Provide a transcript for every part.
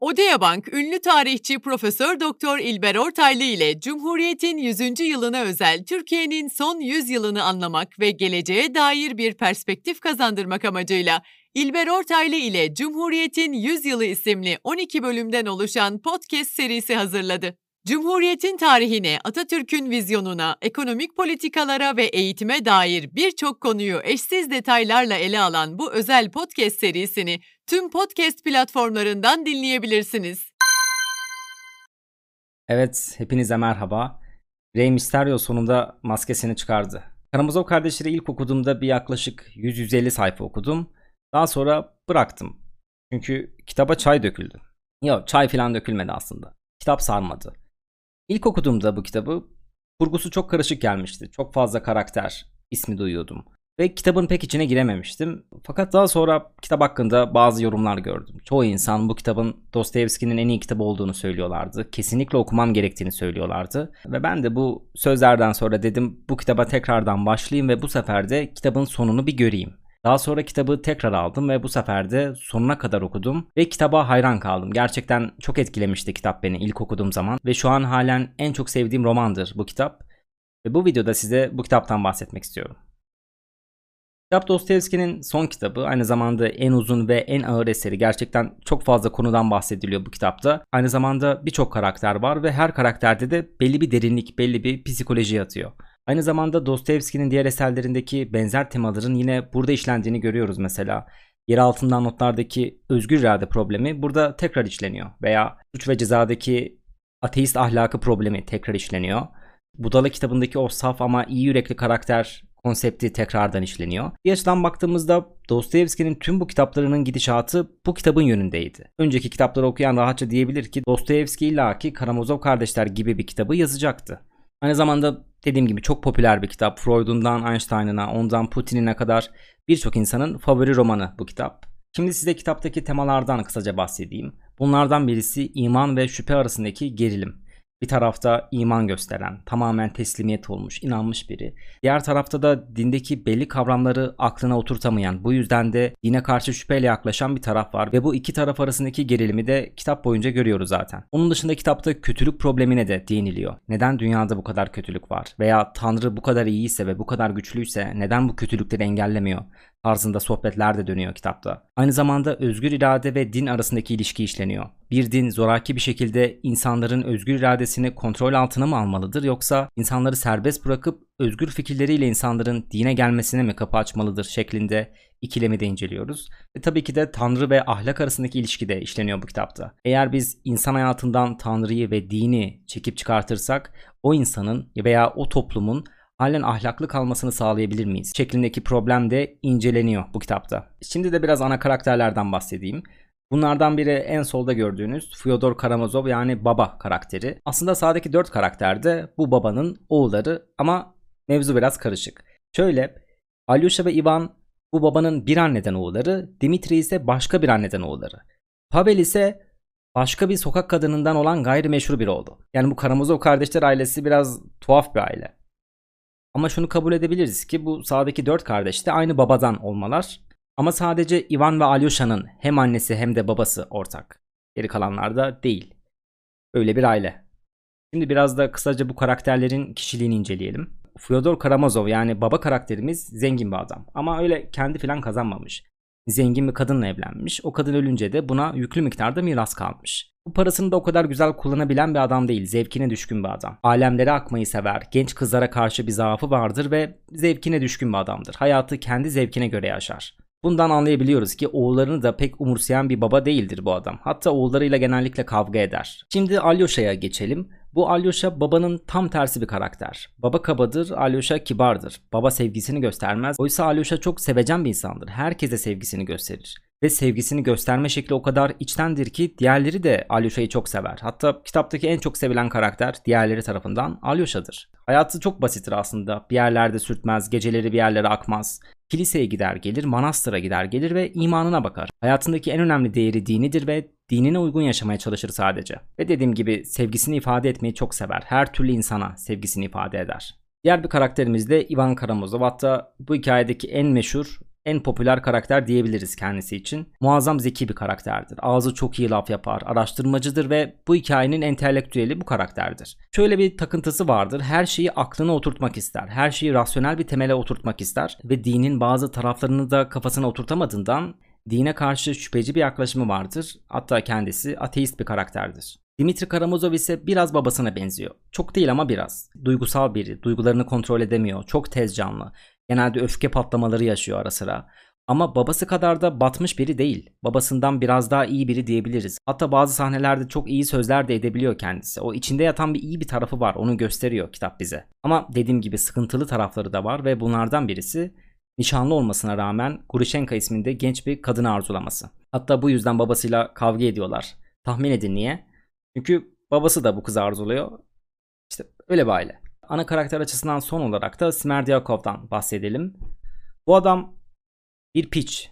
Odea Bank, ünlü tarihçi Profesör Doktor İlber Ortaylı ile Cumhuriyet'in 100. yılına özel Türkiye'nin son 100 yılını anlamak ve geleceğe dair bir perspektif kazandırmak amacıyla İlber Ortaylı ile Cumhuriyet'in 100 yılı isimli 12 bölümden oluşan podcast serisi hazırladı. Cumhuriyetin tarihine, Atatürk'ün vizyonuna, ekonomik politikalara ve eğitime dair birçok konuyu eşsiz detaylarla ele alan bu özel podcast serisini tüm podcast platformlarından dinleyebilirsiniz. Evet, hepinize merhaba. Rey Mysterio sonunda maskesini çıkardı. Karamazov kardeşleri ilk okuduğumda bir yaklaşık 100-150 sayfa okudum. Daha sonra bıraktım. Çünkü kitaba çay döküldü. Yok çay falan dökülmedi aslında. Kitap sarmadı. İlk okuduğumda bu kitabı kurgusu çok karışık gelmişti. Çok fazla karakter ismi duyuyordum. Ve kitabın pek içine girememiştim. Fakat daha sonra kitap hakkında bazı yorumlar gördüm. Çoğu insan bu kitabın Dostoyevski'nin en iyi kitabı olduğunu söylüyorlardı. Kesinlikle okumam gerektiğini söylüyorlardı. Ve ben de bu sözlerden sonra dedim bu kitaba tekrardan başlayayım ve bu sefer de kitabın sonunu bir göreyim. Daha sonra kitabı tekrar aldım ve bu sefer de sonuna kadar okudum ve kitaba hayran kaldım. Gerçekten çok etkilemişti kitap beni ilk okuduğum zaman ve şu an halen en çok sevdiğim romandır bu kitap. Ve bu videoda size bu kitaptan bahsetmek istiyorum. Kitap Dostoyevski'nin son kitabı aynı zamanda en uzun ve en ağır eseri. Gerçekten çok fazla konudan bahsediliyor bu kitapta. Aynı zamanda birçok karakter var ve her karakterde de belli bir derinlik, belli bir psikoloji yatıyor. Aynı zamanda Dostoyevski'nin diğer eserlerindeki benzer temaların yine burada işlendiğini görüyoruz mesela. Yer altından notlardaki özgür irade problemi burada tekrar işleniyor veya suç ve cezadaki ateist ahlakı problemi tekrar işleniyor. Budala kitabındaki o saf ama iyi yürekli karakter konsepti tekrardan işleniyor. Bir açıdan baktığımızda Dostoyevski'nin tüm bu kitaplarının gidişatı bu kitabın yönündeydi. Önceki kitapları okuyan rahatça diyebilir ki Dostoyevski illaki Karamazov kardeşler gibi bir kitabı yazacaktı. Aynı zamanda dediğim gibi çok popüler bir kitap. Freud'undan Einstein'ına, ondan Putin'ine kadar birçok insanın favori romanı bu kitap. Şimdi size kitaptaki temalardan kısaca bahsedeyim. Bunlardan birisi iman ve şüphe arasındaki gerilim. Bir tarafta iman gösteren, tamamen teslimiyet olmuş, inanmış biri. Diğer tarafta da dindeki belli kavramları aklına oturtamayan, bu yüzden de dine karşı şüpheyle yaklaşan bir taraf var ve bu iki taraf arasındaki gerilimi de kitap boyunca görüyoruz zaten. Onun dışında kitapta kötülük problemine de değiniliyor. Neden dünyada bu kadar kötülük var? Veya Tanrı bu kadar iyiyse ve bu kadar güçlüyse neden bu kötülükleri engellemiyor? Tarzında sohbetler de dönüyor kitapta. Aynı zamanda özgür irade ve din arasındaki ilişki işleniyor. Bir din zoraki bir şekilde insanların özgür iradesini kontrol altına mı almalıdır yoksa insanları serbest bırakıp özgür fikirleriyle insanların dine gelmesine mi kapı açmalıdır şeklinde ikilemi de inceliyoruz. Ve tabii ki de Tanrı ve ahlak arasındaki ilişki de işleniyor bu kitapta. Eğer biz insan hayatından Tanrı'yı ve dini çekip çıkartırsak o insanın veya o toplumun halen ahlaklı kalmasını sağlayabilir miyiz? Şeklindeki problem de inceleniyor bu kitapta. Şimdi de biraz ana karakterlerden bahsedeyim. Bunlardan biri en solda gördüğünüz Fyodor Karamazov yani baba karakteri. Aslında sağdaki 4 karakter de bu babanın oğulları ama mevzu biraz karışık. Şöyle Alyosha ve Ivan bu babanın bir anneden oğulları, Dimitri ise başka bir anneden oğulları. Pavel ise başka bir sokak kadınından olan gayrimeşru bir oğlu. Yani bu Karamazov kardeşler ailesi biraz tuhaf bir aile. Ama şunu kabul edebiliriz ki bu sağdaki dört kardeş de aynı babadan olmalar. Ama sadece Ivan ve Alyosha'nın hem annesi hem de babası ortak. Geri kalanlar da değil. Öyle bir aile. Şimdi biraz da kısaca bu karakterlerin kişiliğini inceleyelim. Fyodor Karamazov yani baba karakterimiz zengin bir adam. Ama öyle kendi filan kazanmamış. Zengin bir kadınla evlenmiş. O kadın ölünce de buna yüklü miktarda miras kalmış. Bu parasını da o kadar güzel kullanabilen bir adam değil. Zevkine düşkün bir adam. Alemlere akmayı sever. Genç kızlara karşı bir zaafı vardır ve zevkine düşkün bir adamdır. Hayatı kendi zevkine göre yaşar. Bundan anlayabiliyoruz ki oğullarını da pek umursayan bir baba değildir bu adam. Hatta oğullarıyla genellikle kavga eder. Şimdi Alyosha'ya geçelim. Bu Alyosha babanın tam tersi bir karakter. Baba kabadır, Alyosha kibardır. Baba sevgisini göstermez. Oysa Alyosha çok sevecen bir insandır. Herkese sevgisini gösterir. Ve sevgisini gösterme şekli o kadar içtendir ki diğerleri de Alyosha'yı çok sever. Hatta kitaptaki en çok sevilen karakter diğerleri tarafından Alyosha'dır. Hayatı çok basittir aslında. Bir yerlerde sürtmez, geceleri bir yerlere akmaz. Kiliseye gider gelir, manastıra gider gelir ve imanına bakar. Hayatındaki en önemli değeri dinidir ve dinine uygun yaşamaya çalışır sadece. Ve dediğim gibi sevgisini ifade etmeyi çok sever. Her türlü insana sevgisini ifade eder. Diğer bir karakterimiz de Ivan Karamazov. Hatta bu hikayedeki en meşhur en popüler karakter diyebiliriz kendisi için. Muazzam zeki bir karakterdir. Ağzı çok iyi laf yapar, araştırmacıdır ve bu hikayenin entelektüeli bu karakterdir. Şöyle bir takıntısı vardır. Her şeyi aklına oturtmak ister. Her şeyi rasyonel bir temele oturtmak ister ve dinin bazı taraflarını da kafasına oturtamadığından dine karşı şüpheci bir yaklaşımı vardır. Hatta kendisi ateist bir karakterdir. Dimitri Karamazov ise biraz babasına benziyor. Çok değil ama biraz. Duygusal biri, duygularını kontrol edemiyor, çok tez canlı. Genelde öfke patlamaları yaşıyor ara sıra. Ama babası kadar da batmış biri değil. Babasından biraz daha iyi biri diyebiliriz. Hatta bazı sahnelerde çok iyi sözler de edebiliyor kendisi. O içinde yatan bir iyi bir tarafı var. Onu gösteriyor kitap bize. Ama dediğim gibi sıkıntılı tarafları da var ve bunlardan birisi nişanlı olmasına rağmen Gurushenka isminde genç bir kadını arzulaması. Hatta bu yüzden babasıyla kavga ediyorlar. Tahmin edin niye? Çünkü babası da bu kızı arzuluyor. İşte öyle bir aile. Ana karakter açısından son olarak da Smerdyakhov'dan bahsedelim. Bu adam bir piç.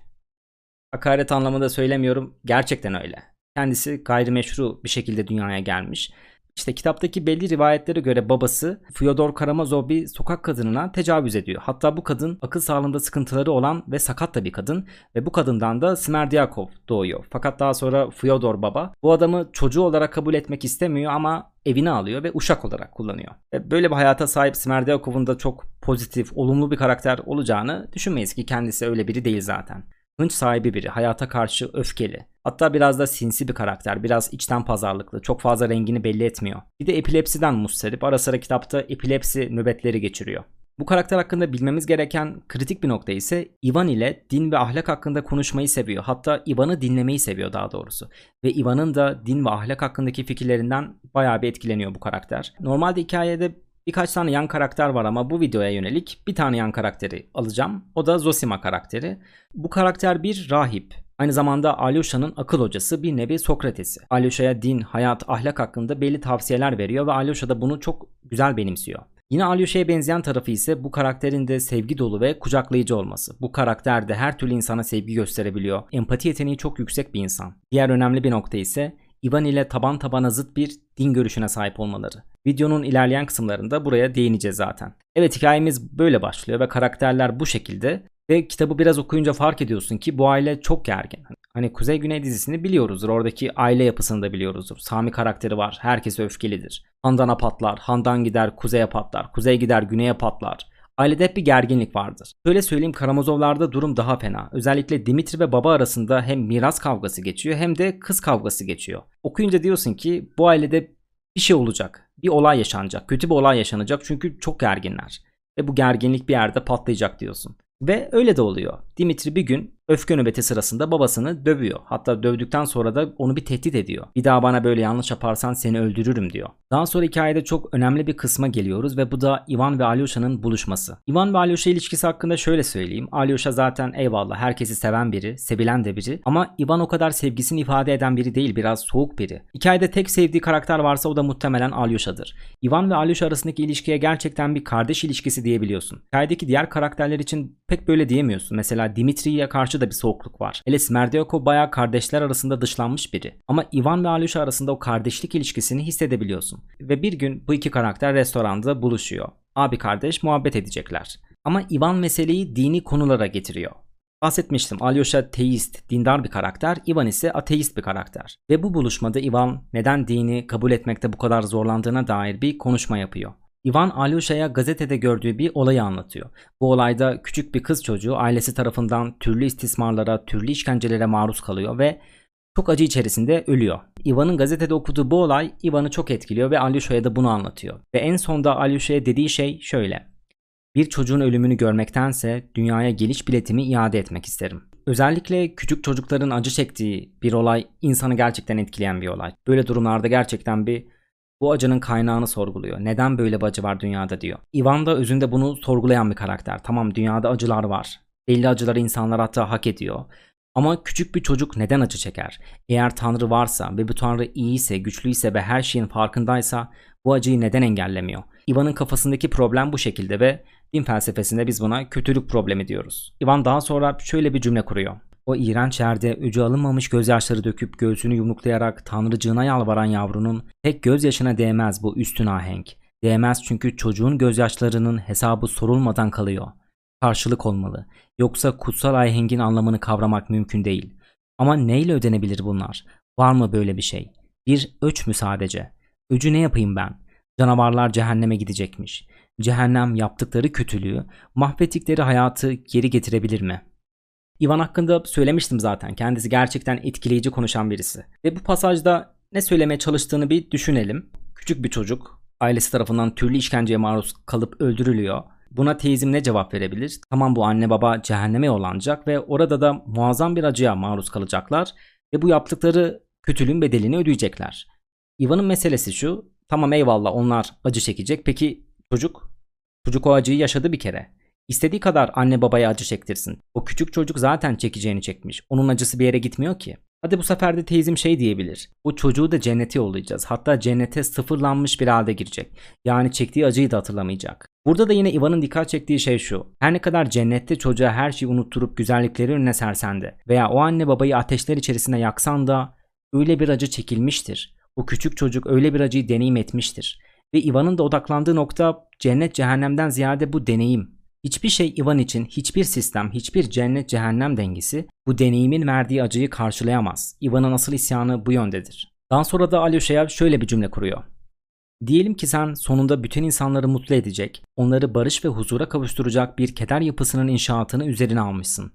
Hakaret anlamında söylemiyorum. Gerçekten öyle. Kendisi gayrimeşru bir şekilde dünyaya gelmiş işte kitaptaki belli rivayetlere göre babası Fyodor Karamazov bir sokak kadınına tecavüz ediyor. Hatta bu kadın akıl sağlığında sıkıntıları olan ve sakat da bir kadın ve bu kadından da Smerdyakov doğuyor. Fakat daha sonra Fyodor baba bu adamı çocuğu olarak kabul etmek istemiyor ama evine alıyor ve uşak olarak kullanıyor. Ve böyle bir hayata sahip Smerdyakov'un da çok pozitif, olumlu bir karakter olacağını düşünmeyiz ki kendisi öyle biri değil zaten. Hınç sahibi biri, hayata karşı öfkeli. Hatta biraz da sinsi bir karakter, biraz içten pazarlıklı, çok fazla rengini belli etmiyor. Bir de epilepsiden mustarip, ara sıra kitapta epilepsi nöbetleri geçiriyor. Bu karakter hakkında bilmemiz gereken kritik bir nokta ise Ivan ile din ve ahlak hakkında konuşmayı seviyor. Hatta Ivan'ı dinlemeyi seviyor daha doğrusu. Ve Ivan'ın da din ve ahlak hakkındaki fikirlerinden bayağı bir etkileniyor bu karakter. Normalde hikayede Birkaç tane yan karakter var ama bu videoya yönelik bir tane yan karakteri alacağım. O da Zosima karakteri. Bu karakter bir rahip. Aynı zamanda Alyosha'nın akıl hocası bir nevi Sokrates'i. Alyosha'ya din, hayat, ahlak hakkında belli tavsiyeler veriyor ve Alyosha da bunu çok güzel benimsiyor. Yine Alyosha'ya benzeyen tarafı ise bu karakterin de sevgi dolu ve kucaklayıcı olması. Bu karakter de her türlü insana sevgi gösterebiliyor. Empati yeteneği çok yüksek bir insan. Diğer önemli bir nokta ise Ivan ile taban tabana zıt bir din görüşüne sahip olmaları. Videonun ilerleyen kısımlarında buraya değineceğiz zaten. Evet hikayemiz böyle başlıyor ve karakterler bu şekilde ve kitabı biraz okuyunca fark ediyorsun ki bu aile çok gergin. Hani Kuzey Güney dizisini biliyoruzdur. Oradaki aile yapısını da biliyoruzdur. Sami karakteri var. Herkes öfkelidir. Handan'a patlar. Handan gider kuzeye patlar. Kuzey gider güneye patlar. Ailede hep bir gerginlik vardır. Şöyle söyleyeyim Karamazovlarda durum daha fena. Özellikle Dimitri ve baba arasında hem miras kavgası geçiyor hem de kız kavgası geçiyor. Okuyunca diyorsun ki bu ailede bir şey olacak. Bir olay yaşanacak. Kötü bir olay yaşanacak çünkü çok gerginler. Ve bu gerginlik bir yerde patlayacak diyorsun. Ve öyle de oluyor. Dimitri bir gün öfke nöbeti sırasında babasını dövüyor. Hatta dövdükten sonra da onu bir tehdit ediyor. Bir daha bana böyle yanlış yaparsan seni öldürürüm diyor. Daha sonra hikayede çok önemli bir kısma geliyoruz ve bu da Ivan ve Alyosha'nın buluşması. Ivan ve Alyosha ilişkisi hakkında şöyle söyleyeyim. Alyosha zaten eyvallah herkesi seven biri, sevilen de biri ama Ivan o kadar sevgisini ifade eden biri değil, biraz soğuk biri. Hikayede tek sevdiği karakter varsa o da muhtemelen Alyosha'dır. Ivan ve Alyosha arasındaki ilişkiye gerçekten bir kardeş ilişkisi diyebiliyorsun. Hikayedeki diğer karakterler için pek böyle diyemiyorsun. Mesela Dimitri'ye karşı da bir soğukluk var. Hele Smerdyakov bayağı kardeşler arasında dışlanmış biri. Ama Ivan ve Alyosha arasında o kardeşlik ilişkisini hissedebiliyorsun. Ve bir gün bu iki karakter restoranda buluşuyor. Abi kardeş muhabbet edecekler. Ama Ivan meseleyi dini konulara getiriyor. Bahsetmiştim Alyosha teist, dindar bir karakter, Ivan ise ateist bir karakter. Ve bu buluşmada Ivan neden dini kabul etmekte bu kadar zorlandığına dair bir konuşma yapıyor. Ivan Alyosha'ya gazetede gördüğü bir olayı anlatıyor. Bu olayda küçük bir kız çocuğu ailesi tarafından türlü istismarlara, türlü işkencelere maruz kalıyor ve çok acı içerisinde ölüyor. Ivan'ın gazetede okuduğu bu olay Ivan'ı çok etkiliyor ve Alyosha'ya da bunu anlatıyor. Ve en sonda Alyosha'ya dediği şey şöyle. Bir çocuğun ölümünü görmektense dünyaya geliş biletimi iade etmek isterim. Özellikle küçük çocukların acı çektiği bir olay insanı gerçekten etkileyen bir olay. Böyle durumlarda gerçekten bir bu acının kaynağını sorguluyor. Neden böyle bir acı var dünyada diyor. Ivan da özünde bunu sorgulayan bir karakter. Tamam dünyada acılar var. Belli acıları insanlar hatta hak ediyor. Ama küçük bir çocuk neden acı çeker? Eğer Tanrı varsa ve bu Tanrı iyiyse, güçlüyse ve her şeyin farkındaysa bu acıyı neden engellemiyor? Ivan'ın kafasındaki problem bu şekilde ve din felsefesinde biz buna kötülük problemi diyoruz. Ivan daha sonra şöyle bir cümle kuruyor. O iğrenç yerde ucu alınmamış gözyaşları döküp göğsünü yumruklayarak tanrıcığına yalvaran yavrunun tek gözyaşına değmez bu üstün ahenk. Değmez çünkü çocuğun gözyaşlarının hesabı sorulmadan kalıyor. karşılık olmalı. Yoksa kutsal ahengin anlamını kavramak mümkün değil. Ama neyle ödenebilir bunlar? Var mı böyle bir şey? Bir öç mü sadece? Öcü ne yapayım ben? Canavarlar cehenneme gidecekmiş. Cehennem yaptıkları kötülüğü, mahvettikleri hayatı geri getirebilir mi? Ivan hakkında söylemiştim zaten. Kendisi gerçekten etkileyici konuşan birisi. Ve bu pasajda ne söylemeye çalıştığını bir düşünelim. Küçük bir çocuk ailesi tarafından türlü işkenceye maruz kalıp öldürülüyor. Buna teizm ne cevap verebilir? Tamam bu anne baba cehenneme yollanacak ve orada da muazzam bir acıya maruz kalacaklar ve bu yaptıkları kötülüğün bedelini ödeyecekler. Ivan'ın meselesi şu. Tamam eyvallah onlar acı çekecek. Peki çocuk? Çocuk o acıyı yaşadı bir kere. İstediği kadar anne babaya acı çektirsin. O küçük çocuk zaten çekeceğini çekmiş. Onun acısı bir yere gitmiyor ki. Hadi bu sefer de teyzim şey diyebilir. Bu çocuğu da cennete yollayacağız. Hatta cennete sıfırlanmış bir halde girecek. Yani çektiği acıyı da hatırlamayacak. Burada da yine Ivan'ın dikkat çektiği şey şu. Her ne kadar cennette çocuğa her şeyi unutturup güzellikleri önüne sersen de veya o anne babayı ateşler içerisinde yaksan da öyle bir acı çekilmiştir. O küçük çocuk öyle bir acıyı deneyim etmiştir. Ve Ivan'ın da odaklandığı nokta cennet cehennemden ziyade bu deneyim. Hiçbir şey Ivan için, hiçbir sistem, hiçbir cennet cehennem dengesi bu deneyimin verdiği acıyı karşılayamaz. Ivan'ın asıl isyanı bu yöndedir. Daha sonra da Alyosa'ya şöyle bir cümle kuruyor. Diyelim ki sen sonunda bütün insanları mutlu edecek, onları barış ve huzura kavuşturacak bir keder yapısının inşaatını üzerine almışsın.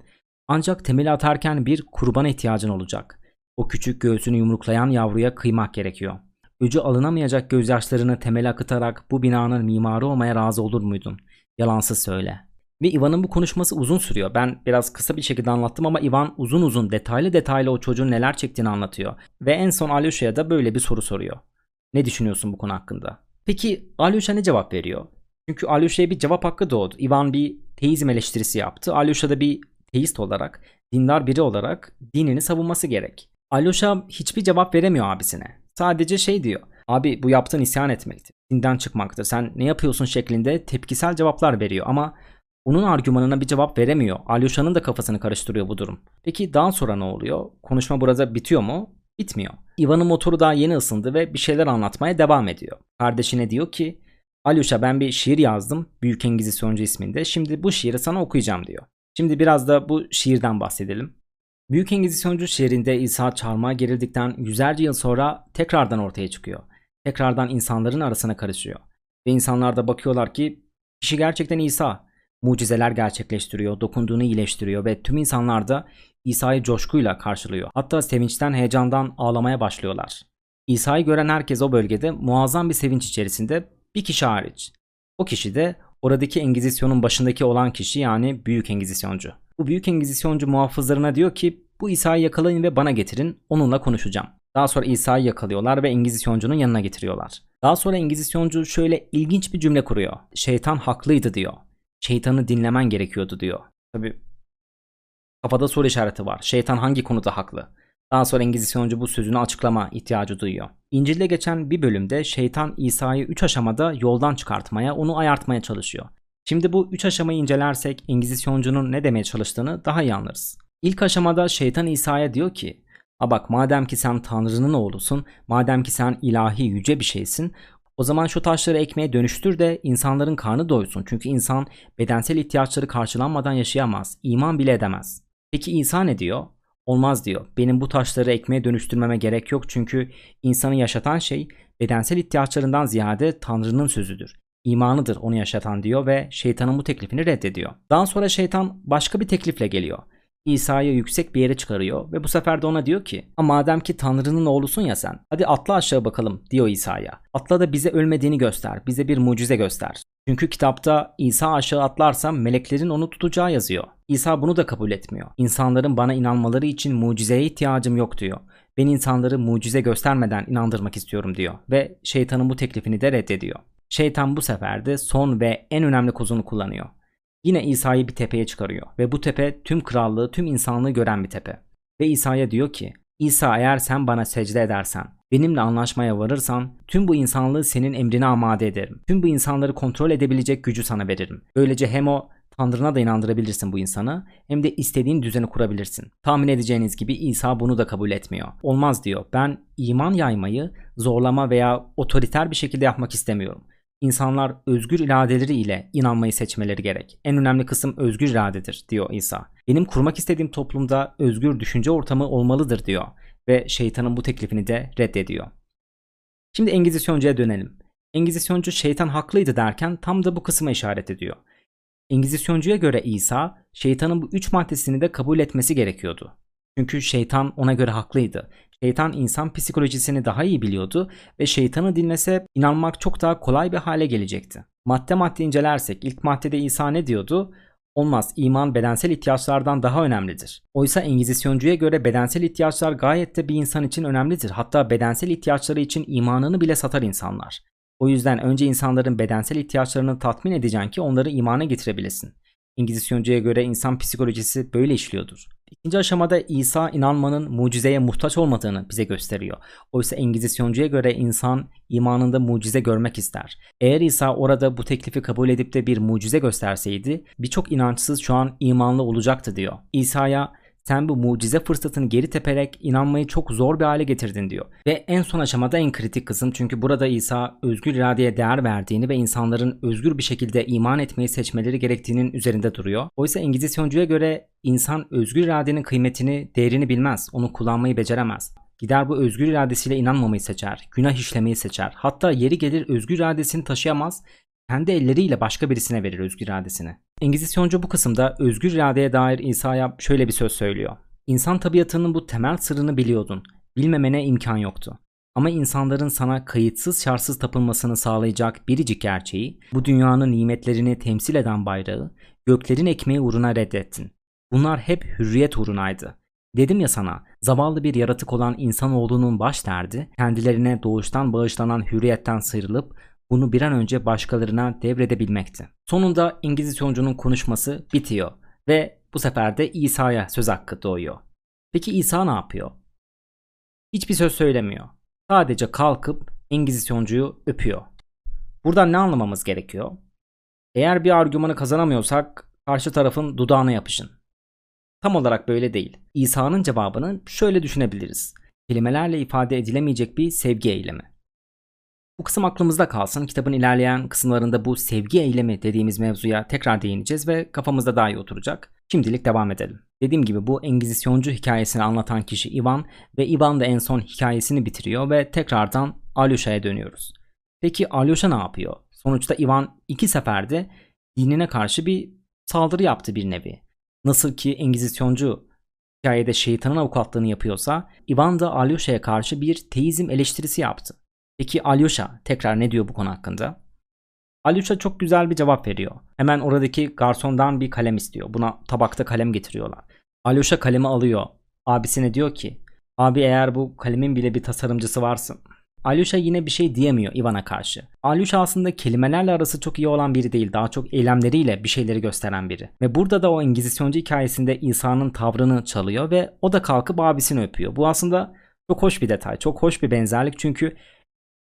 Ancak temeli atarken bir kurban ihtiyacın olacak. O küçük göğsünü yumruklayan yavruya kıymak gerekiyor. Öcü alınamayacak gözyaşlarını temel akıtarak bu binanın mimarı olmaya razı olur muydun? Yalansız söyle. Ve Ivan'ın bu konuşması uzun sürüyor. Ben biraz kısa bir şekilde anlattım ama Ivan uzun uzun detaylı detaylı o çocuğun neler çektiğini anlatıyor. Ve en son Alyosa'ya da böyle bir soru soruyor. Ne düşünüyorsun bu konu hakkında? Peki Alyosha ne cevap veriyor? Çünkü Alyosha'ya bir cevap hakkı doğdu. Ivan bir teizm eleştirisi yaptı. Alyosha da bir teist olarak, dindar biri olarak dinini savunması gerek. Alyosha hiçbir cevap veremiyor abisine. Sadece şey diyor. Abi bu yaptığın isyan etmektir. Dinden çıkmaktır. Sen ne yapıyorsun şeklinde tepkisel cevaplar veriyor ama onun argümanına bir cevap veremiyor. Alyosha'nın da kafasını karıştırıyor bu durum. Peki daha sonra ne oluyor? Konuşma burada bitiyor mu? Bitmiyor. Ivan'ın motoru daha yeni ısındı ve bir şeyler anlatmaya devam ediyor. Kardeşine diyor ki Alyosha ben bir şiir yazdım. Büyük Engizisyoncu isminde. Şimdi bu şiiri sana okuyacağım diyor. Şimdi biraz da bu şiirden bahsedelim. Büyük Engizisyoncu şiirinde İsa çarmıha gerildikten yüzlerce yıl sonra tekrardan ortaya çıkıyor. Tekrardan insanların arasına karışıyor. Ve insanlar da bakıyorlar ki kişi gerçekten İsa. Mucizeler gerçekleştiriyor, dokunduğunu iyileştiriyor ve tüm insanlar da İsa'yı coşkuyla karşılıyor. Hatta sevinçten, heyecandan ağlamaya başlıyorlar. İsa'yı gören herkes o bölgede muazzam bir sevinç içerisinde bir kişi hariç. O kişi de oradaki Engizisyon'un başındaki olan kişi yani Büyük Engizisyoncu. Bu Büyük Engizisyoncu muhafızlarına diyor ki bu İsa'yı yakalayın ve bana getirin onunla konuşacağım. Daha sonra İsa'yı yakalıyorlar ve Engizisyoncunun yanına getiriyorlar. Daha sonra Engizisyoncu şöyle ilginç bir cümle kuruyor. Şeytan haklıydı diyor. Şeytanı dinlemen gerekiyordu diyor. Tabi kafada soru işareti var. Şeytan hangi konuda haklı? Daha sonra Engizisyoncu bu sözünü açıklama ihtiyacı duyuyor. İncil'de geçen bir bölümde şeytan İsa'yı 3 aşamada yoldan çıkartmaya, onu ayartmaya çalışıyor. Şimdi bu 3 aşamayı incelersek Engizisyoncunun ne demeye çalıştığını daha iyi anlarız. İlk aşamada şeytan İsa'ya diyor ki A bak madem ki sen Tanrı'nın oğlusun, madem ki sen ilahi yüce bir şeysin, o zaman şu taşları ekmeğe dönüştür de insanların karnı doysun. Çünkü insan bedensel ihtiyaçları karşılanmadan yaşayamaz, iman bile edemez. Peki İsa ne diyor? Olmaz diyor. Benim bu taşları ekmeğe dönüştürmeme gerek yok çünkü insanı yaşatan şey bedensel ihtiyaçlarından ziyade Tanrı'nın sözüdür. İmanıdır onu yaşatan diyor ve şeytanın bu teklifini reddediyor. Daha sonra şeytan başka bir teklifle geliyor. İsa'yı yüksek bir yere çıkarıyor ve bu sefer de ona diyor ki madem ki Tanrı'nın oğlusun ya sen hadi atla aşağı bakalım diyor İsa'ya. Atla da bize ölmediğini göster bize bir mucize göster. Çünkü kitapta İsa aşağı atlarsa meleklerin onu tutacağı yazıyor. İsa bunu da kabul etmiyor. İnsanların bana inanmaları için mucizeye ihtiyacım yok diyor. Ben insanları mucize göstermeden inandırmak istiyorum diyor ve şeytanın bu teklifini de reddediyor. Şeytan bu sefer de son ve en önemli kozunu kullanıyor. Yine İsa'yı bir tepeye çıkarıyor ve bu tepe tüm krallığı, tüm insanlığı gören bir tepe. Ve İsa'ya diyor ki, İsa eğer sen bana secde edersen, benimle anlaşmaya varırsan, tüm bu insanlığı senin emrine amade ederim. Tüm bu insanları kontrol edebilecek gücü sana veririm. Böylece hem o Tanrına da inandırabilirsin bu insanı hem de istediğin düzeni kurabilirsin. Tahmin edeceğiniz gibi İsa bunu da kabul etmiyor. Olmaz diyor. Ben iman yaymayı zorlama veya otoriter bir şekilde yapmak istemiyorum. İnsanlar özgür iradeleri ile inanmayı seçmeleri gerek. En önemli kısım özgür iradedir diyor İsa. Benim kurmak istediğim toplumda özgür düşünce ortamı olmalıdır diyor ve şeytanın bu teklifini de reddediyor. Şimdi Engizisyoncuya dönelim. Engizisyoncu şeytan haklıydı derken tam da bu kısma işaret ediyor. Engizisyoncuya göre İsa şeytanın bu üç maddesini de kabul etmesi gerekiyordu. Çünkü şeytan ona göre haklıydı. Şeytan insan psikolojisini daha iyi biliyordu ve şeytanı dinlese inanmak çok daha kolay bir hale gelecekti. Madde madde incelersek ilk maddede İsa ne diyordu? Olmaz iman bedensel ihtiyaçlardan daha önemlidir. Oysa Engizisyoncuya göre bedensel ihtiyaçlar gayet de bir insan için önemlidir. Hatta bedensel ihtiyaçları için imanını bile satar insanlar. O yüzden önce insanların bedensel ihtiyaçlarını tatmin edeceksin ki onları imana getirebilesin. İngilizyoncuya göre insan psikolojisi böyle işliyordur. İkinci aşamada İsa inanmanın mucizeye muhtaç olmadığını bize gösteriyor. Oysa Engizisyoncuya göre insan imanında mucize görmek ister. Eğer İsa orada bu teklifi kabul edip de bir mucize gösterseydi birçok inançsız şu an imanlı olacaktı diyor. İsa'ya sen bu mucize fırsatını geri teperek inanmayı çok zor bir hale getirdin diyor. Ve en son aşamada en kritik kısım çünkü burada İsa özgür iradeye değer verdiğini ve insanların özgür bir şekilde iman etmeyi seçmeleri gerektiğinin üzerinde duruyor. Oysa Engizisyoncuya göre insan özgür iradenin kıymetini, değerini bilmez, onu kullanmayı beceremez. Gider bu özgür iradesiyle inanmamayı seçer, günah işlemeyi seçer. Hatta yeri gelir özgür iradesini taşıyamaz, kendi elleriyle başka birisine verir özgür iradesini. Engizisyoncu bu kısımda özgür iradeye dair İsa'ya şöyle bir söz söylüyor. İnsan tabiatının bu temel sırrını biliyordun. Bilmemene imkan yoktu. Ama insanların sana kayıtsız şartsız tapınmasını sağlayacak biricik gerçeği, bu dünyanın nimetlerini temsil eden bayrağı, göklerin ekmeği uğruna reddettin. Bunlar hep hürriyet uğrunaydı. Dedim ya sana, zavallı bir yaratık olan insanoğlunun baş derdi, kendilerine doğuştan bağışlanan hürriyetten sıyrılıp bunu bir an önce başkalarına devredebilmekti. Sonunda İngilizyoncunun konuşması bitiyor ve bu sefer de İsa'ya söz hakkı doğuyor. Peki İsa ne yapıyor? Hiçbir söz söylemiyor. Sadece kalkıp İngilizyoncuyu öpüyor. Buradan ne anlamamız gerekiyor? Eğer bir argümanı kazanamıyorsak karşı tarafın dudağına yapışın. Tam olarak böyle değil. İsa'nın cevabını şöyle düşünebiliriz. Kelimelerle ifade edilemeyecek bir sevgi eylemi. Bu kısım aklımızda kalsın. Kitabın ilerleyen kısımlarında bu sevgi eylemi dediğimiz mevzuya tekrar değineceğiz ve kafamızda daha iyi oturacak. Şimdilik devam edelim. Dediğim gibi bu Engizisyoncu hikayesini anlatan kişi Ivan ve Ivan da en son hikayesini bitiriyor ve tekrardan Alyosa'ya dönüyoruz. Peki Alyosha ne yapıyor? Sonuçta Ivan iki seferde dinine karşı bir saldırı yaptı bir nevi. Nasıl ki Engizisyoncu hikayede şeytanın avukatlığını yapıyorsa Ivan da Alyosha'ya karşı bir teizm eleştirisi yaptı. Peki Alyosha tekrar ne diyor bu konu hakkında? Alyosha çok güzel bir cevap veriyor. Hemen oradaki garsondan bir kalem istiyor. Buna tabakta kalem getiriyorlar. Alyosha kalemi alıyor. Abisine diyor ki abi eğer bu kalemin bile bir tasarımcısı varsın. Alyosha yine bir şey diyemiyor Ivan'a karşı. Alyosha aslında kelimelerle arası çok iyi olan biri değil. Daha çok eylemleriyle bir şeyleri gösteren biri. Ve burada da o İngilizisyoncu hikayesinde İsa'nın tavrını çalıyor ve o da kalkıp abisini öpüyor. Bu aslında çok hoş bir detay. Çok hoş bir benzerlik çünkü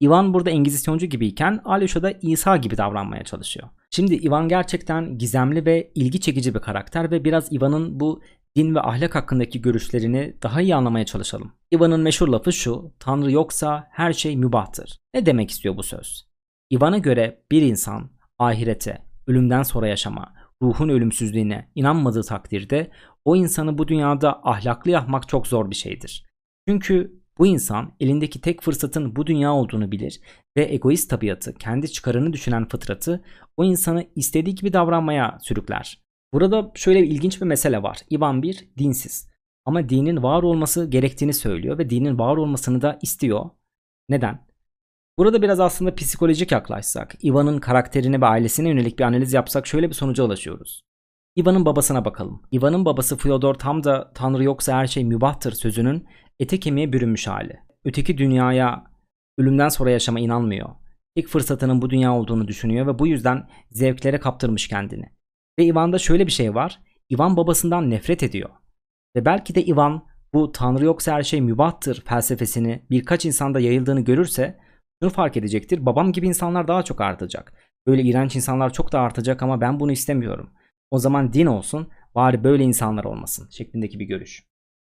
Ivan burada Engizisyoncu gibiyken Alyosha da İsa gibi davranmaya çalışıyor. Şimdi Ivan gerçekten gizemli ve ilgi çekici bir karakter ve biraz Ivan'ın bu din ve ahlak hakkındaki görüşlerini daha iyi anlamaya çalışalım. Ivan'ın meşhur lafı şu, Tanrı yoksa her şey mübahtır. Ne demek istiyor bu söz? Ivan'a göre bir insan ahirete, ölümden sonra yaşama, ruhun ölümsüzlüğüne inanmadığı takdirde o insanı bu dünyada ahlaklı yapmak çok zor bir şeydir. Çünkü bu insan elindeki tek fırsatın bu dünya olduğunu bilir ve egoist tabiatı, kendi çıkarını düşünen fıtratı o insanı istediği gibi davranmaya sürükler. Burada şöyle bir ilginç bir mesele var. İvan bir dinsiz. Ama dinin var olması gerektiğini söylüyor ve dinin var olmasını da istiyor. Neden? Burada biraz aslında psikolojik yaklaşsak, Ivan'ın karakterine ve ailesine yönelik bir analiz yapsak şöyle bir sonuca ulaşıyoruz. Ivan'ın babasına bakalım. Ivan'ın babası Fyodor tam da Tanrı yoksa her şey mübahtır sözünün ete kemiğe bürünmüş hali. Öteki dünyaya ölümden sonra yaşama inanmıyor. İlk fırsatının bu dünya olduğunu düşünüyor ve bu yüzden zevklere kaptırmış kendini. Ve Ivan'da şöyle bir şey var. Ivan babasından nefret ediyor. Ve belki de Ivan bu Tanrı yoksa her şey mübahtır felsefesini birkaç insanda yayıldığını görürse şunu fark edecektir. Babam gibi insanlar daha çok artacak. Böyle iğrenç insanlar çok da artacak ama ben bunu istemiyorum. O zaman din olsun, bari böyle insanlar olmasın şeklindeki bir görüş.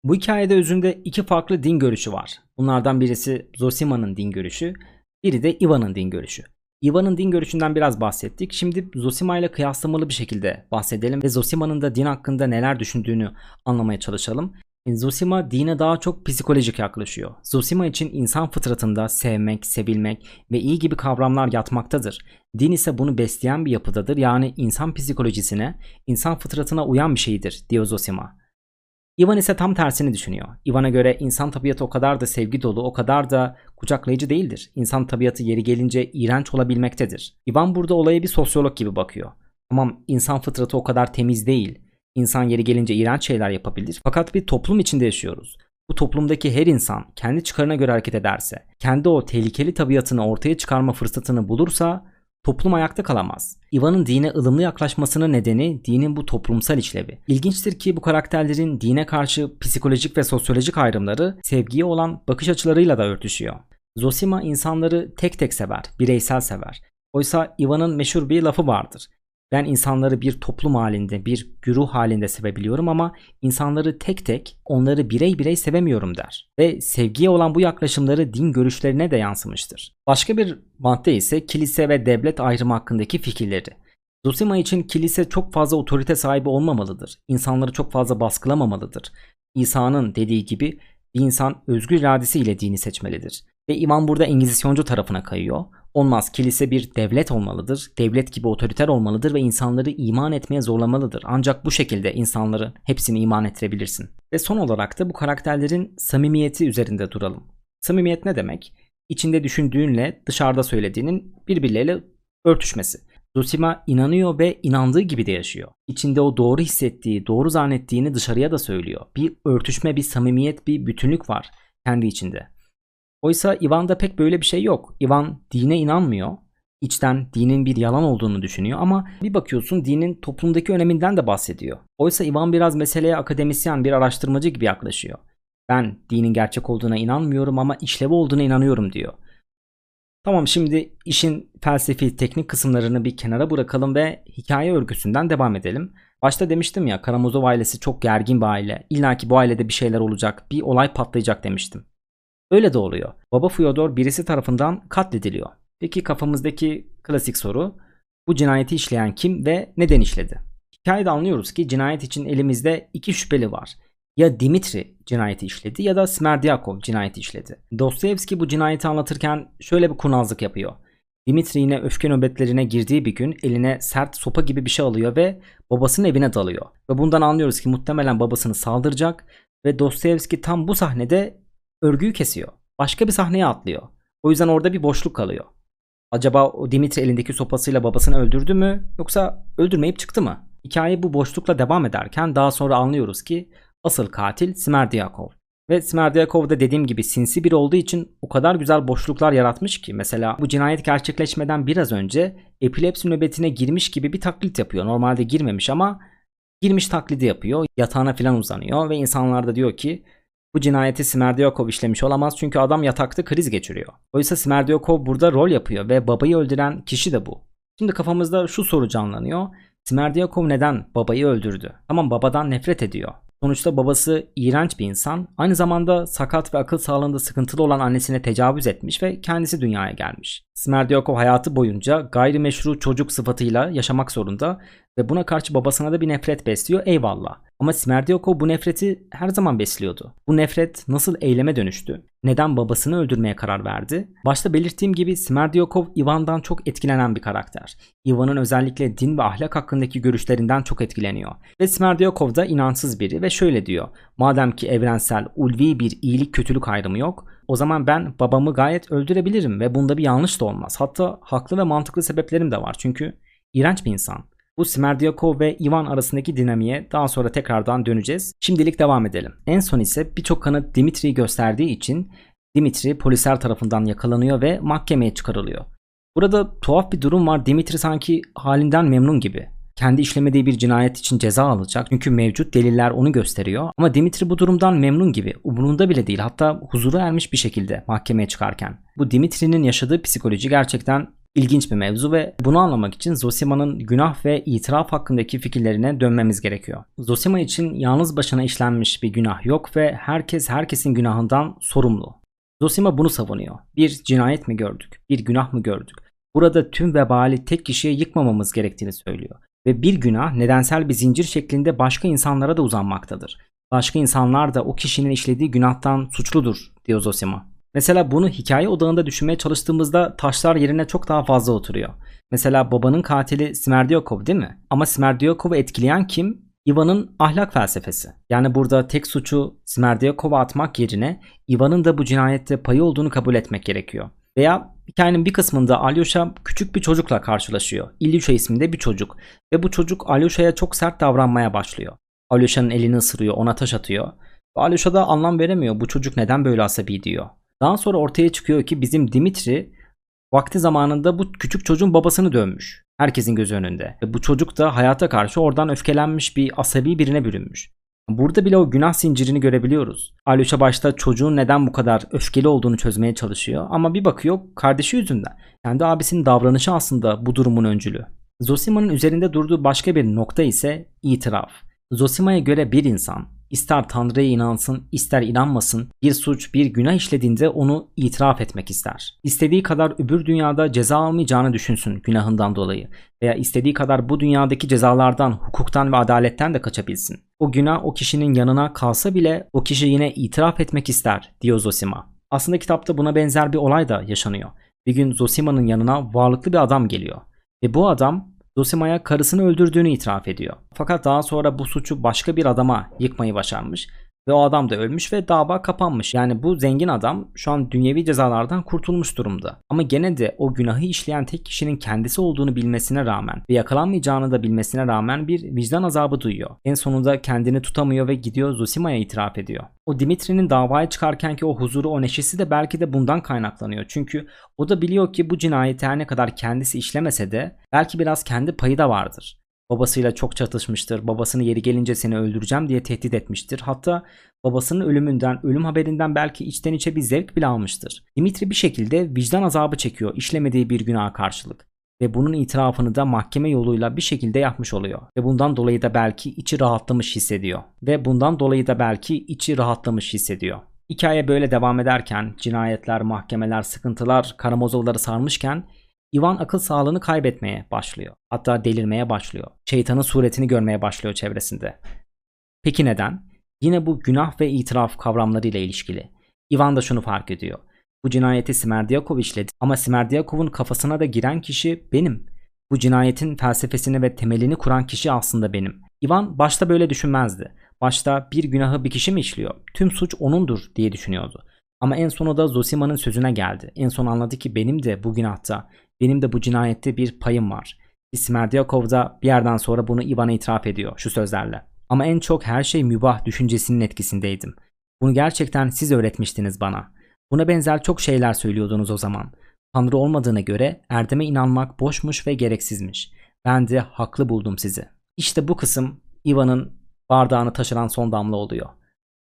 Bu hikayede özünde iki farklı din görüşü var. Bunlardan birisi Zosima'nın din görüşü, biri de Ivan'ın din görüşü. Ivan'ın din görüşünden biraz bahsettik. Şimdi Zosima ile kıyaslamalı bir şekilde bahsedelim ve Zosima'nın da din hakkında neler düşündüğünü anlamaya çalışalım. Zosima dine daha çok psikolojik yaklaşıyor. Zosima için insan fıtratında sevmek, sevilmek ve iyi gibi kavramlar yatmaktadır. Din ise bunu besleyen bir yapıdadır. Yani insan psikolojisine, insan fıtratına uyan bir şeydir diyor Zosima. Ivan ise tam tersini düşünüyor. Ivan'a göre insan tabiatı o kadar da sevgi dolu, o kadar da kucaklayıcı değildir. İnsan tabiatı yeri gelince iğrenç olabilmektedir. Ivan burada olaya bir sosyolog gibi bakıyor. Tamam insan fıtratı o kadar temiz değil. İnsan yeri gelince iğrenç şeyler yapabilir. Fakat bir toplum içinde yaşıyoruz. Bu toplumdaki her insan kendi çıkarına göre hareket ederse, kendi o tehlikeli tabiatını ortaya çıkarma fırsatını bulursa toplum ayakta kalamaz. Ivan'ın dine ılımlı yaklaşmasının nedeni dinin bu toplumsal işlevi. İlginçtir ki bu karakterlerin dine karşı psikolojik ve sosyolojik ayrımları sevgiye olan bakış açılarıyla da örtüşüyor. Zosima insanları tek tek sever, bireysel sever. Oysa Ivan'ın meşhur bir lafı vardır. Ben insanları bir toplum halinde, bir güruh halinde sevebiliyorum ama insanları tek tek, onları birey birey sevemiyorum der. Ve sevgiye olan bu yaklaşımları din görüşlerine de yansımıştır. Başka bir madde ise kilise ve devlet ayrımı hakkındaki fikirleri. Zosima için kilise çok fazla otorite sahibi olmamalıdır. İnsanları çok fazla baskılamamalıdır. İsa'nın dediği gibi bir insan özgür iradesiyle dini seçmelidir. Ve imam burada Engizisyoncu tarafına kayıyor. Olmaz. Kilise bir devlet olmalıdır. Devlet gibi otoriter olmalıdır ve insanları iman etmeye zorlamalıdır. Ancak bu şekilde insanları hepsini iman ettirebilirsin. Ve son olarak da bu karakterlerin samimiyeti üzerinde duralım. Samimiyet ne demek? İçinde düşündüğünle dışarıda söylediğinin birbirleriyle örtüşmesi. Zosima inanıyor ve inandığı gibi de yaşıyor. İçinde o doğru hissettiği, doğru zannettiğini dışarıya da söylüyor. Bir örtüşme, bir samimiyet, bir bütünlük var kendi içinde. Oysa Ivan'da pek böyle bir şey yok. Ivan dine inanmıyor. İçten dinin bir yalan olduğunu düşünüyor ama bir bakıyorsun dinin toplumdaki öneminden de bahsediyor. Oysa Ivan biraz meseleye akademisyen bir araştırmacı gibi yaklaşıyor. Ben dinin gerçek olduğuna inanmıyorum ama işlevi olduğuna inanıyorum diyor. Tamam şimdi işin felsefi teknik kısımlarını bir kenara bırakalım ve hikaye örgüsünden devam edelim. Başta demiştim ya Karamazov ailesi çok gergin bir aile. İlla ki bu ailede bir şeyler olacak, bir olay patlayacak demiştim. Öyle de oluyor. Baba Fyodor birisi tarafından katlediliyor. Peki kafamızdaki klasik soru bu cinayeti işleyen kim ve neden işledi? Hikayede anlıyoruz ki cinayet için elimizde iki şüpheli var. Ya Dimitri cinayeti işledi ya da Smerdyakov cinayeti işledi. Dostoyevski bu cinayeti anlatırken şöyle bir kurnazlık yapıyor. Dimitri yine öfke nöbetlerine girdiği bir gün eline sert sopa gibi bir şey alıyor ve babasının evine dalıyor. Ve bundan anlıyoruz ki muhtemelen babasını saldıracak ve Dostoyevski tam bu sahnede örgüyü kesiyor. Başka bir sahneye atlıyor. O yüzden orada bir boşluk kalıyor. Acaba o Dimitri elindeki sopasıyla babasını öldürdü mü yoksa öldürmeyip çıktı mı? Hikaye bu boşlukla devam ederken daha sonra anlıyoruz ki asıl katil Smerdyakov. Ve Smerdyakov da dediğim gibi sinsi bir olduğu için o kadar güzel boşluklar yaratmış ki mesela bu cinayet gerçekleşmeden biraz önce epilepsi nöbetine girmiş gibi bir taklit yapıyor. Normalde girmemiş ama girmiş taklidi yapıyor. Yatağına falan uzanıyor ve insanlar da diyor ki bu cinayeti Smerdyakov işlemiş olamaz çünkü adam yatakta kriz geçiriyor. Oysa Smerdyakov burada rol yapıyor ve babayı öldüren kişi de bu. Şimdi kafamızda şu soru canlanıyor. Smerdyakov neden babayı öldürdü? Tamam babadan nefret ediyor. Sonuçta babası iğrenç bir insan. Aynı zamanda sakat ve akıl sağlığında sıkıntılı olan annesine tecavüz etmiş ve kendisi dünyaya gelmiş. Smerdyakov hayatı boyunca gayrimeşru çocuk sıfatıyla yaşamak zorunda ve buna karşı babasına da bir nefret besliyor eyvallah. Ama Smerdyakov bu nefreti her zaman besliyordu. Bu nefret nasıl eyleme dönüştü? Neden babasını öldürmeye karar verdi? Başta belirttiğim gibi Smerdyakov Ivan'dan çok etkilenen bir karakter. Ivan'ın özellikle din ve ahlak hakkındaki görüşlerinden çok etkileniyor. Ve Smerdyakov da inançsız biri ve şöyle diyor. Madem ki evrensel, ulvi bir iyilik kötülük ayrımı yok, o zaman ben babamı gayet öldürebilirim ve bunda bir yanlış da olmaz. Hatta haklı ve mantıklı sebeplerim de var. Çünkü iğrenç bir insan. Bu Smerdyakov ve Ivan arasındaki dinamiğe daha sonra tekrardan döneceğiz. Şimdilik devam edelim. En son ise birçok kanıt Dimitri'yi gösterdiği için Dimitri polisler tarafından yakalanıyor ve mahkemeye çıkarılıyor. Burada tuhaf bir durum var. Dimitri sanki halinden memnun gibi. Kendi işlemediği bir cinayet için ceza alacak. Çünkü mevcut deliller onu gösteriyor. Ama Dimitri bu durumdan memnun gibi. Umurunda bile değil. Hatta huzuru ermiş bir şekilde mahkemeye çıkarken. Bu Dimitri'nin yaşadığı psikoloji gerçekten ilginç bir mevzu ve bunu anlamak için Zosima'nın günah ve itiraf hakkındaki fikirlerine dönmemiz gerekiyor. Zosima için yalnız başına işlenmiş bir günah yok ve herkes herkesin günahından sorumlu. Zosima bunu savunuyor. Bir cinayet mi gördük? Bir günah mı gördük? burada tüm vebali tek kişiye yıkmamamız gerektiğini söylüyor. Ve bir günah nedensel bir zincir şeklinde başka insanlara da uzanmaktadır. Başka insanlar da o kişinin işlediği günahtan suçludur diyor Zosima. Mesela bunu hikaye odağında düşünmeye çalıştığımızda taşlar yerine çok daha fazla oturuyor. Mesela babanın katili Smerdyakov değil mi? Ama Smerdyakov'u etkileyen kim? Ivan'ın ahlak felsefesi. Yani burada tek suçu Smerdyakov'a atmak yerine Ivan'ın da bu cinayette payı olduğunu kabul etmek gerekiyor. Veya hikayenin bir kısmında Alyosha küçük bir çocukla karşılaşıyor. İlyusha isminde bir çocuk. Ve bu çocuk Alyosha'ya çok sert davranmaya başlıyor. Alyosha'nın elini ısırıyor, ona taş atıyor. Ve Alyosha da anlam veremiyor. Bu çocuk neden böyle asabi diyor. Daha sonra ortaya çıkıyor ki bizim Dimitri vakti zamanında bu küçük çocuğun babasını dövmüş. Herkesin gözü önünde. Ve bu çocuk da hayata karşı oradan öfkelenmiş bir asabi birine bürünmüş. Burada bile o günah zincirini görebiliyoruz. Alyosha başta çocuğun neden bu kadar öfkeli olduğunu çözmeye çalışıyor ama bir bakıyor kardeşi yüzünden. Kendi abisinin davranışı aslında bu durumun öncülü. Zosima'nın üzerinde durduğu başka bir nokta ise itiraf. Zosima'ya göre bir insan ister Tanrı'ya inansın ister inanmasın bir suç bir günah işlediğinde onu itiraf etmek ister. İstediği kadar öbür dünyada ceza almayacağını düşünsün günahından dolayı veya istediği kadar bu dünyadaki cezalardan, hukuktan ve adaletten de kaçabilsin. O günah o kişinin yanına kalsa bile o kişi yine itiraf etmek ister diyor Zosima. Aslında kitapta buna benzer bir olay da yaşanıyor. Bir gün Zosima'nın yanına varlıklı bir adam geliyor. Ve bu adam Zosima'ya karısını öldürdüğünü itiraf ediyor. Fakat daha sonra bu suçu başka bir adama yıkmayı başarmış ve o adam da ölmüş ve dava kapanmış. Yani bu zengin adam şu an dünyevi cezalardan kurtulmuş durumda. Ama gene de o günahı işleyen tek kişinin kendisi olduğunu bilmesine rağmen ve yakalanmayacağını da bilmesine rağmen bir vicdan azabı duyuyor. En sonunda kendini tutamıyor ve gidiyor Zosima'ya itiraf ediyor. O Dimitri'nin davaya çıkarkenki o huzuru, o neşesi de belki de bundan kaynaklanıyor. Çünkü o da biliyor ki bu cinayeti her ne kadar kendisi işlemese de belki biraz kendi payı da vardır. Babasıyla çok çatışmıştır. Babasını yeri gelince seni öldüreceğim diye tehdit etmiştir. Hatta babasının ölümünden, ölüm haberinden belki içten içe bir zevk bile almıştır. Dimitri bir şekilde vicdan azabı çekiyor işlemediği bir günaha karşılık. Ve bunun itirafını da mahkeme yoluyla bir şekilde yapmış oluyor. Ve bundan dolayı da belki içi rahatlamış hissediyor. Ve bundan dolayı da belki içi rahatlamış hissediyor. Hikaye böyle devam ederken cinayetler, mahkemeler, sıkıntılar Karamazovları sarmışken Ivan akıl sağlığını kaybetmeye başlıyor. Hatta delirmeye başlıyor. Şeytanın suretini görmeye başlıyor çevresinde. Peki neden? Yine bu günah ve itiraf kavramlarıyla ilişkili. Ivan da şunu fark ediyor. Bu cinayeti Smerdyakov işledi ama Smerdyakov'un kafasına da giren kişi benim. Bu cinayetin felsefesini ve temelini kuran kişi aslında benim. Ivan başta böyle düşünmezdi. Başta bir günahı bir kişi mi işliyor? Tüm suç onundur diye düşünüyordu. Ama en sonunda Zosima'nın sözüne geldi. En son anladı ki benim de bu günahta, benim de bu cinayette bir payım var. Smerdyakov da bir yerden sonra bunu Ivan'a itiraf ediyor şu sözlerle. Ama en çok her şey mübah düşüncesinin etkisindeydim. Bunu gerçekten siz öğretmiştiniz bana. Buna benzer çok şeyler söylüyordunuz o zaman. Tanrı olmadığına göre erdeme inanmak boşmuş ve gereksizmiş. Ben de haklı buldum sizi. İşte bu kısım Ivan'ın bardağını taşıran son damla oluyor.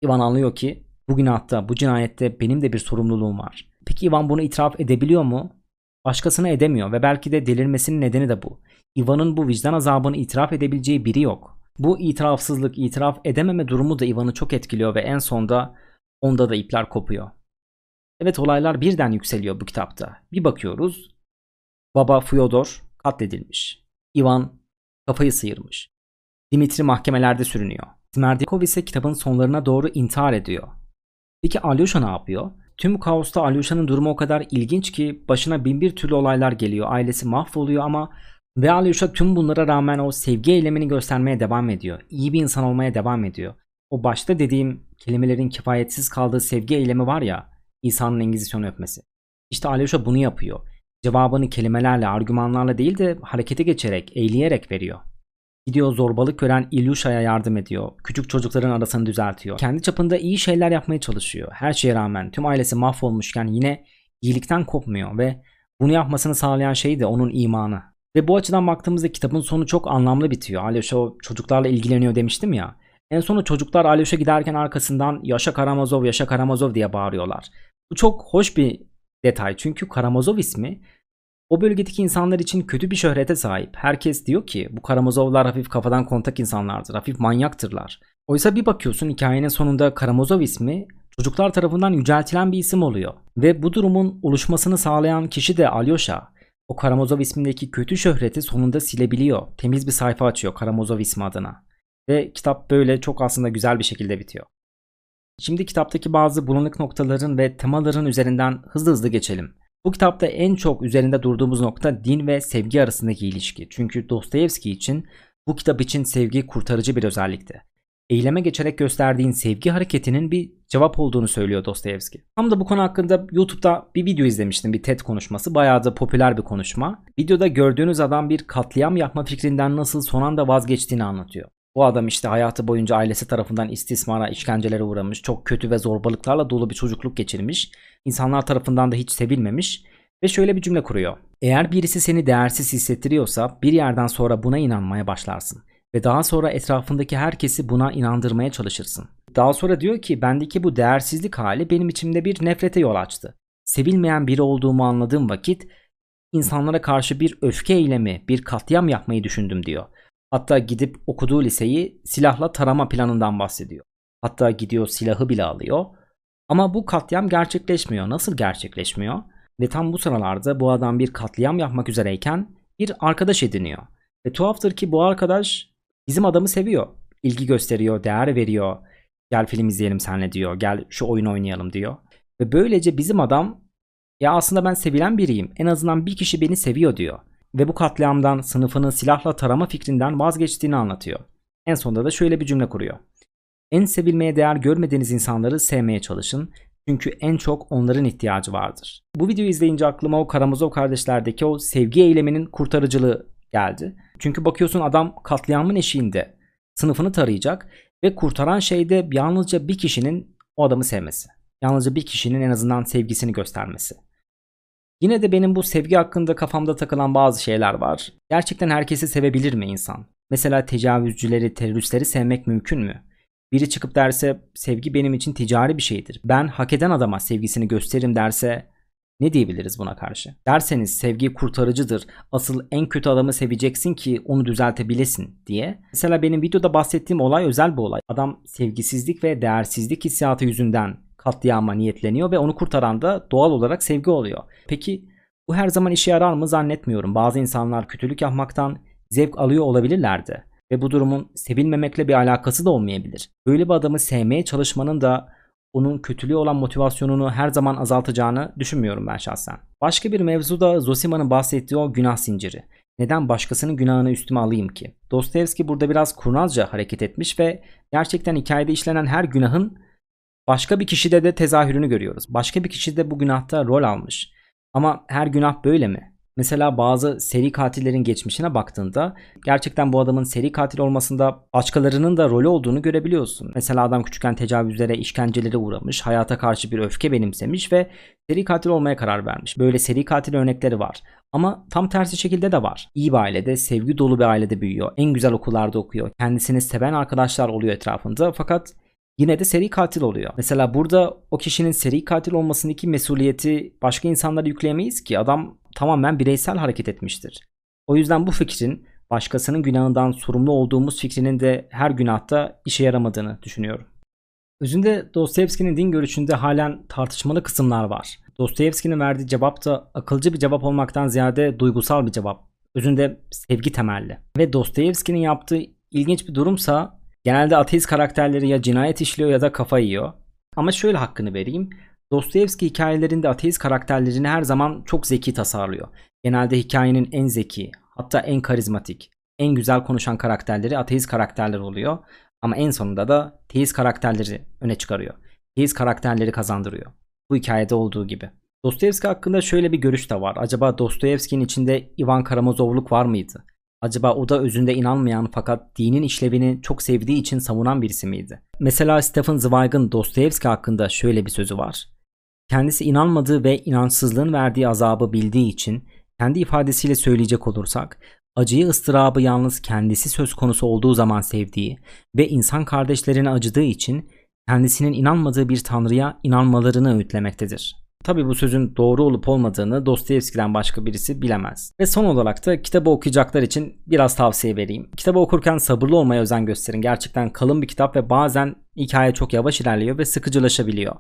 Ivan anlıyor ki bu günahta, bu cinayette benim de bir sorumluluğum var. Peki Ivan bunu itiraf edebiliyor mu? Başkasına edemiyor ve belki de delirmesinin nedeni de bu. Ivan'ın bu vicdan azabını itiraf edebileceği biri yok. Bu itirafsızlık, itiraf edememe durumu da Ivan'ı çok etkiliyor ve en sonda onda da ipler kopuyor. Evet olaylar birden yükseliyor bu kitapta. Bir bakıyoruz. Baba Fyodor katledilmiş. Ivan kafayı sıyırmış. Dimitri mahkemelerde sürünüyor. Smerdikov ise kitabın sonlarına doğru intihar ediyor. Peki Alyosha ne yapıyor? Tüm kaosta Alyosha'nın durumu o kadar ilginç ki başına bin bir türlü olaylar geliyor. Ailesi mahvoluyor ama ve Alyosha tüm bunlara rağmen o sevgi eylemini göstermeye devam ediyor. İyi bir insan olmaya devam ediyor. O başta dediğim kelimelerin kifayetsiz kaldığı sevgi eylemi var ya İsa'nın Engizisyonu öpmesi. İşte Alyosha bunu yapıyor. Cevabını kelimelerle, argümanlarla değil de harekete geçerek, eğleyerek veriyor. Gidiyor zorbalık gören İlyusha'ya yardım ediyor. Küçük çocukların arasını düzeltiyor. Kendi çapında iyi şeyler yapmaya çalışıyor. Her şeye rağmen tüm ailesi mahvolmuşken yine iyilikten kopmuyor ve bunu yapmasını sağlayan şey de onun imanı. Ve bu açıdan baktığımızda kitabın sonu çok anlamlı bitiyor. Alyosha çocuklarla ilgileniyor demiştim ya. En sonu çocuklar Alyosha giderken arkasından Yaşa Karamazov, Yaşa Karamazov diye bağırıyorlar. Bu çok hoş bir detay çünkü Karamazov ismi o bölgedeki insanlar için kötü bir şöhrete sahip. Herkes diyor ki bu Karamazovlar hafif kafadan kontak insanlardır, hafif manyaktırlar. Oysa bir bakıyorsun hikayenin sonunda Karamazov ismi çocuklar tarafından yüceltilen bir isim oluyor. Ve bu durumun oluşmasını sağlayan kişi de Alyosha. o Karamazov ismindeki kötü şöhreti sonunda silebiliyor. Temiz bir sayfa açıyor Karamazov ismi adına. Ve kitap böyle çok aslında güzel bir şekilde bitiyor. Şimdi kitaptaki bazı bulanık noktaların ve temaların üzerinden hızlı hızlı geçelim. Bu kitapta en çok üzerinde durduğumuz nokta din ve sevgi arasındaki ilişki. Çünkü Dostoyevski için bu kitap için sevgi kurtarıcı bir özellikti. Eyleme geçerek gösterdiğin sevgi hareketinin bir cevap olduğunu söylüyor Dostoyevski. Tam da bu konu hakkında YouTube'da bir video izlemiştim, bir TED konuşması. Bayağı da popüler bir konuşma. Videoda gördüğünüz adam bir katliam yapma fikrinden nasıl son anda vazgeçtiğini anlatıyor. Bu adam işte hayatı boyunca ailesi tarafından istismara, işkencelere uğramış, çok kötü ve zorbalıklarla dolu bir çocukluk geçirmiş, insanlar tarafından da hiç sevilmemiş ve şöyle bir cümle kuruyor. Eğer birisi seni değersiz hissettiriyorsa bir yerden sonra buna inanmaya başlarsın ve daha sonra etrafındaki herkesi buna inandırmaya çalışırsın. Daha sonra diyor ki bendeki bu değersizlik hali benim içimde bir nefrete yol açtı. Sevilmeyen biri olduğumu anladığım vakit insanlara karşı bir öfke eylemi, bir katliam yapmayı düşündüm diyor. Hatta gidip okuduğu liseyi silahla tarama planından bahsediyor. Hatta gidiyor silahı bile alıyor. Ama bu katliam gerçekleşmiyor. Nasıl gerçekleşmiyor? Ve tam bu sıralarda bu adam bir katliam yapmak üzereyken bir arkadaş ediniyor. Ve tuhaftır ki bu arkadaş bizim adamı seviyor. İlgi gösteriyor, değer veriyor. Gel film izleyelim senle diyor. Gel şu oyun oynayalım diyor. Ve böylece bizim adam ya aslında ben sevilen biriyim. En azından bir kişi beni seviyor diyor ve bu katliamdan sınıfını silahla tarama fikrinden vazgeçtiğini anlatıyor. En sonunda da şöyle bir cümle kuruyor. En sevilmeye değer görmediğiniz insanları sevmeye çalışın. Çünkü en çok onların ihtiyacı vardır. Bu videoyu izleyince aklıma o Karamazov kardeşlerdeki o sevgi eyleminin kurtarıcılığı geldi. Çünkü bakıyorsun adam katliamın eşiğinde sınıfını tarayacak ve kurtaran şey de yalnızca bir kişinin o adamı sevmesi. Yalnızca bir kişinin en azından sevgisini göstermesi. Yine de benim bu sevgi hakkında kafamda takılan bazı şeyler var. Gerçekten herkesi sevebilir mi insan? Mesela tecavüzcüleri, teröristleri sevmek mümkün mü? Biri çıkıp derse sevgi benim için ticari bir şeydir. Ben hak eden adama sevgisini gösteririm derse ne diyebiliriz buna karşı? Derseniz sevgi kurtarıcıdır. Asıl en kötü adamı seveceksin ki onu düzeltebilesin diye. Mesela benim videoda bahsettiğim olay özel bir olay. Adam sevgisizlik ve değersizlik hissiyatı yüzünden katliama niyetleniyor ve onu kurtaran da doğal olarak sevgi oluyor. Peki bu her zaman işe yarar mı zannetmiyorum. Bazı insanlar kötülük yapmaktan zevk alıyor olabilirlerdi ve bu durumun sevilmemekle bir alakası da olmayabilir. Böyle bir adamı sevmeye çalışmanın da onun kötülüğü olan motivasyonunu her zaman azaltacağını düşünmüyorum ben şahsen. Başka bir mevzu da Zosima'nın bahsettiği o günah zinciri. Neden başkasının günahını üstüme alayım ki? Dostoyevski burada biraz kurnazca hareket etmiş ve gerçekten hikayede işlenen her günahın Başka bir kişide de tezahürünü görüyoruz. Başka bir kişi de bu günahta rol almış. Ama her günah böyle mi? Mesela bazı seri katillerin geçmişine baktığında gerçekten bu adamın seri katil olmasında başkalarının da rolü olduğunu görebiliyorsun. Mesela adam küçükken tecavüzlere, işkencelere uğramış, hayata karşı bir öfke benimsemiş ve seri katil olmaya karar vermiş. Böyle seri katil örnekleri var. Ama tam tersi şekilde de var. İyi bir ailede, sevgi dolu bir ailede büyüyor. En güzel okullarda okuyor. Kendisini seven arkadaşlar oluyor etrafında. Fakat yine de seri katil oluyor. Mesela burada o kişinin seri katil olmasındaki mesuliyeti başka insanlara yükleyemeyiz ki adam tamamen bireysel hareket etmiştir. O yüzden bu fikrin başkasının günahından sorumlu olduğumuz fikrinin de her günahta işe yaramadığını düşünüyorum. Özünde Dostoyevski'nin din görüşünde halen tartışmalı kısımlar var. Dostoyevski'nin verdiği cevap da akılcı bir cevap olmaktan ziyade duygusal bir cevap. Özünde sevgi temelli. Ve Dostoyevski'nin yaptığı ilginç bir durumsa Genelde ateist karakterleri ya cinayet işliyor ya da kafa yiyor. Ama şöyle hakkını vereyim. Dostoyevski hikayelerinde ateist karakterlerini her zaman çok zeki tasarlıyor. Genelde hikayenin en zeki, hatta en karizmatik, en güzel konuşan karakterleri ateist karakterler oluyor. Ama en sonunda da teist karakterleri öne çıkarıyor. Teist karakterleri kazandırıyor. Bu hikayede olduğu gibi. Dostoyevski hakkında şöyle bir görüş de var. Acaba Dostoyevski'nin içinde Ivan Karamazovluk var mıydı? Acaba o da özünde inanmayan fakat dinin işlevini çok sevdiği için savunan birisi miydi? Mesela Stephen Zweig'ın Dostoyevski hakkında şöyle bir sözü var. Kendisi inanmadığı ve inançsızlığın verdiği azabı bildiği için kendi ifadesiyle söyleyecek olursak acıyı ıstırabı yalnız kendisi söz konusu olduğu zaman sevdiği ve insan kardeşlerine acıdığı için kendisinin inanmadığı bir tanrıya inanmalarını öğütlemektedir. Tabi bu sözün doğru olup olmadığını Dostoyevski'den başka birisi bilemez. Ve son olarak da kitabı okuyacaklar için biraz tavsiye vereyim. Kitabı okurken sabırlı olmaya özen gösterin. Gerçekten kalın bir kitap ve bazen hikaye çok yavaş ilerliyor ve sıkıcılaşabiliyor.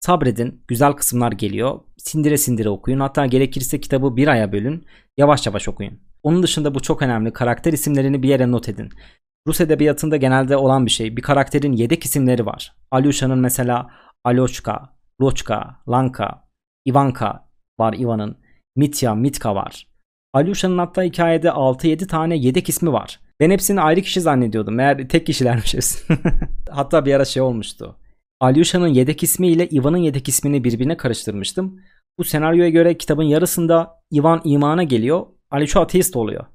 Sabredin, güzel kısımlar geliyor. Sindire sindire okuyun. Hatta gerekirse kitabı bir aya bölün. Yavaş yavaş okuyun. Onun dışında bu çok önemli. Karakter isimlerini bir yere not edin. Rus edebiyatında genelde olan bir şey. Bir karakterin yedek isimleri var. Alyusha'nın mesela Alyoshka, Rochka, Lanka, Ivanka var Ivan'ın. Mitya, Mitka var. Alyusha'nın hatta hikayede 6-7 tane yedek ismi var. Ben hepsini ayrı kişi zannediyordum. Meğer tek kişilermişiz. hatta bir ara şey olmuştu. Alyusha'nın yedek ismi ile Ivan'ın yedek ismini birbirine karıştırmıştım. Bu senaryoya göre kitabın yarısında Ivan imana geliyor. Alyosha ateist oluyor.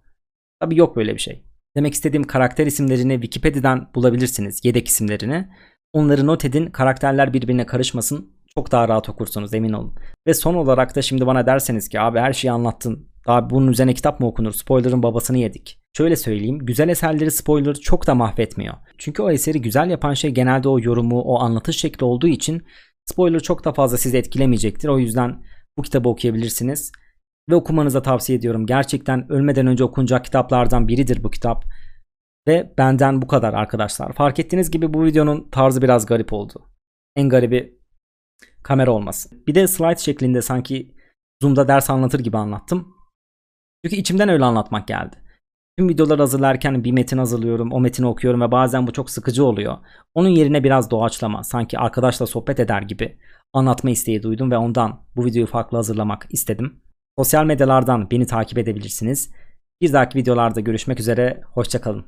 Tabi yok böyle bir şey. Demek istediğim karakter isimlerini Wikipedia'dan bulabilirsiniz. Yedek isimlerini. Onları not edin. Karakterler birbirine karışmasın. Çok daha rahat okursunuz emin olun. Ve son olarak da şimdi bana derseniz ki abi her şeyi anlattın. Daha bunun üzerine kitap mı okunur? Spoiler'ın babasını yedik. Şöyle söyleyeyim. Güzel eserleri spoiler çok da mahvetmiyor. Çünkü o eseri güzel yapan şey genelde o yorumu, o anlatış şekli olduğu için spoiler çok da fazla sizi etkilemeyecektir. O yüzden bu kitabı okuyabilirsiniz. Ve okumanızı tavsiye ediyorum. Gerçekten ölmeden önce okunacak kitaplardan biridir bu kitap. Ve benden bu kadar arkadaşlar. Fark ettiğiniz gibi bu videonun tarzı biraz garip oldu. En garibi kamera olması. Bir de slide şeklinde sanki Zoom'da ders anlatır gibi anlattım. Çünkü içimden öyle anlatmak geldi. Tüm videoları hazırlarken bir metin hazırlıyorum, o metini okuyorum ve bazen bu çok sıkıcı oluyor. Onun yerine biraz doğaçlama, sanki arkadaşla sohbet eder gibi anlatma isteği duydum ve ondan bu videoyu farklı hazırlamak istedim. Sosyal medyalardan beni takip edebilirsiniz. Bir dahaki videolarda görüşmek üzere, hoşçakalın.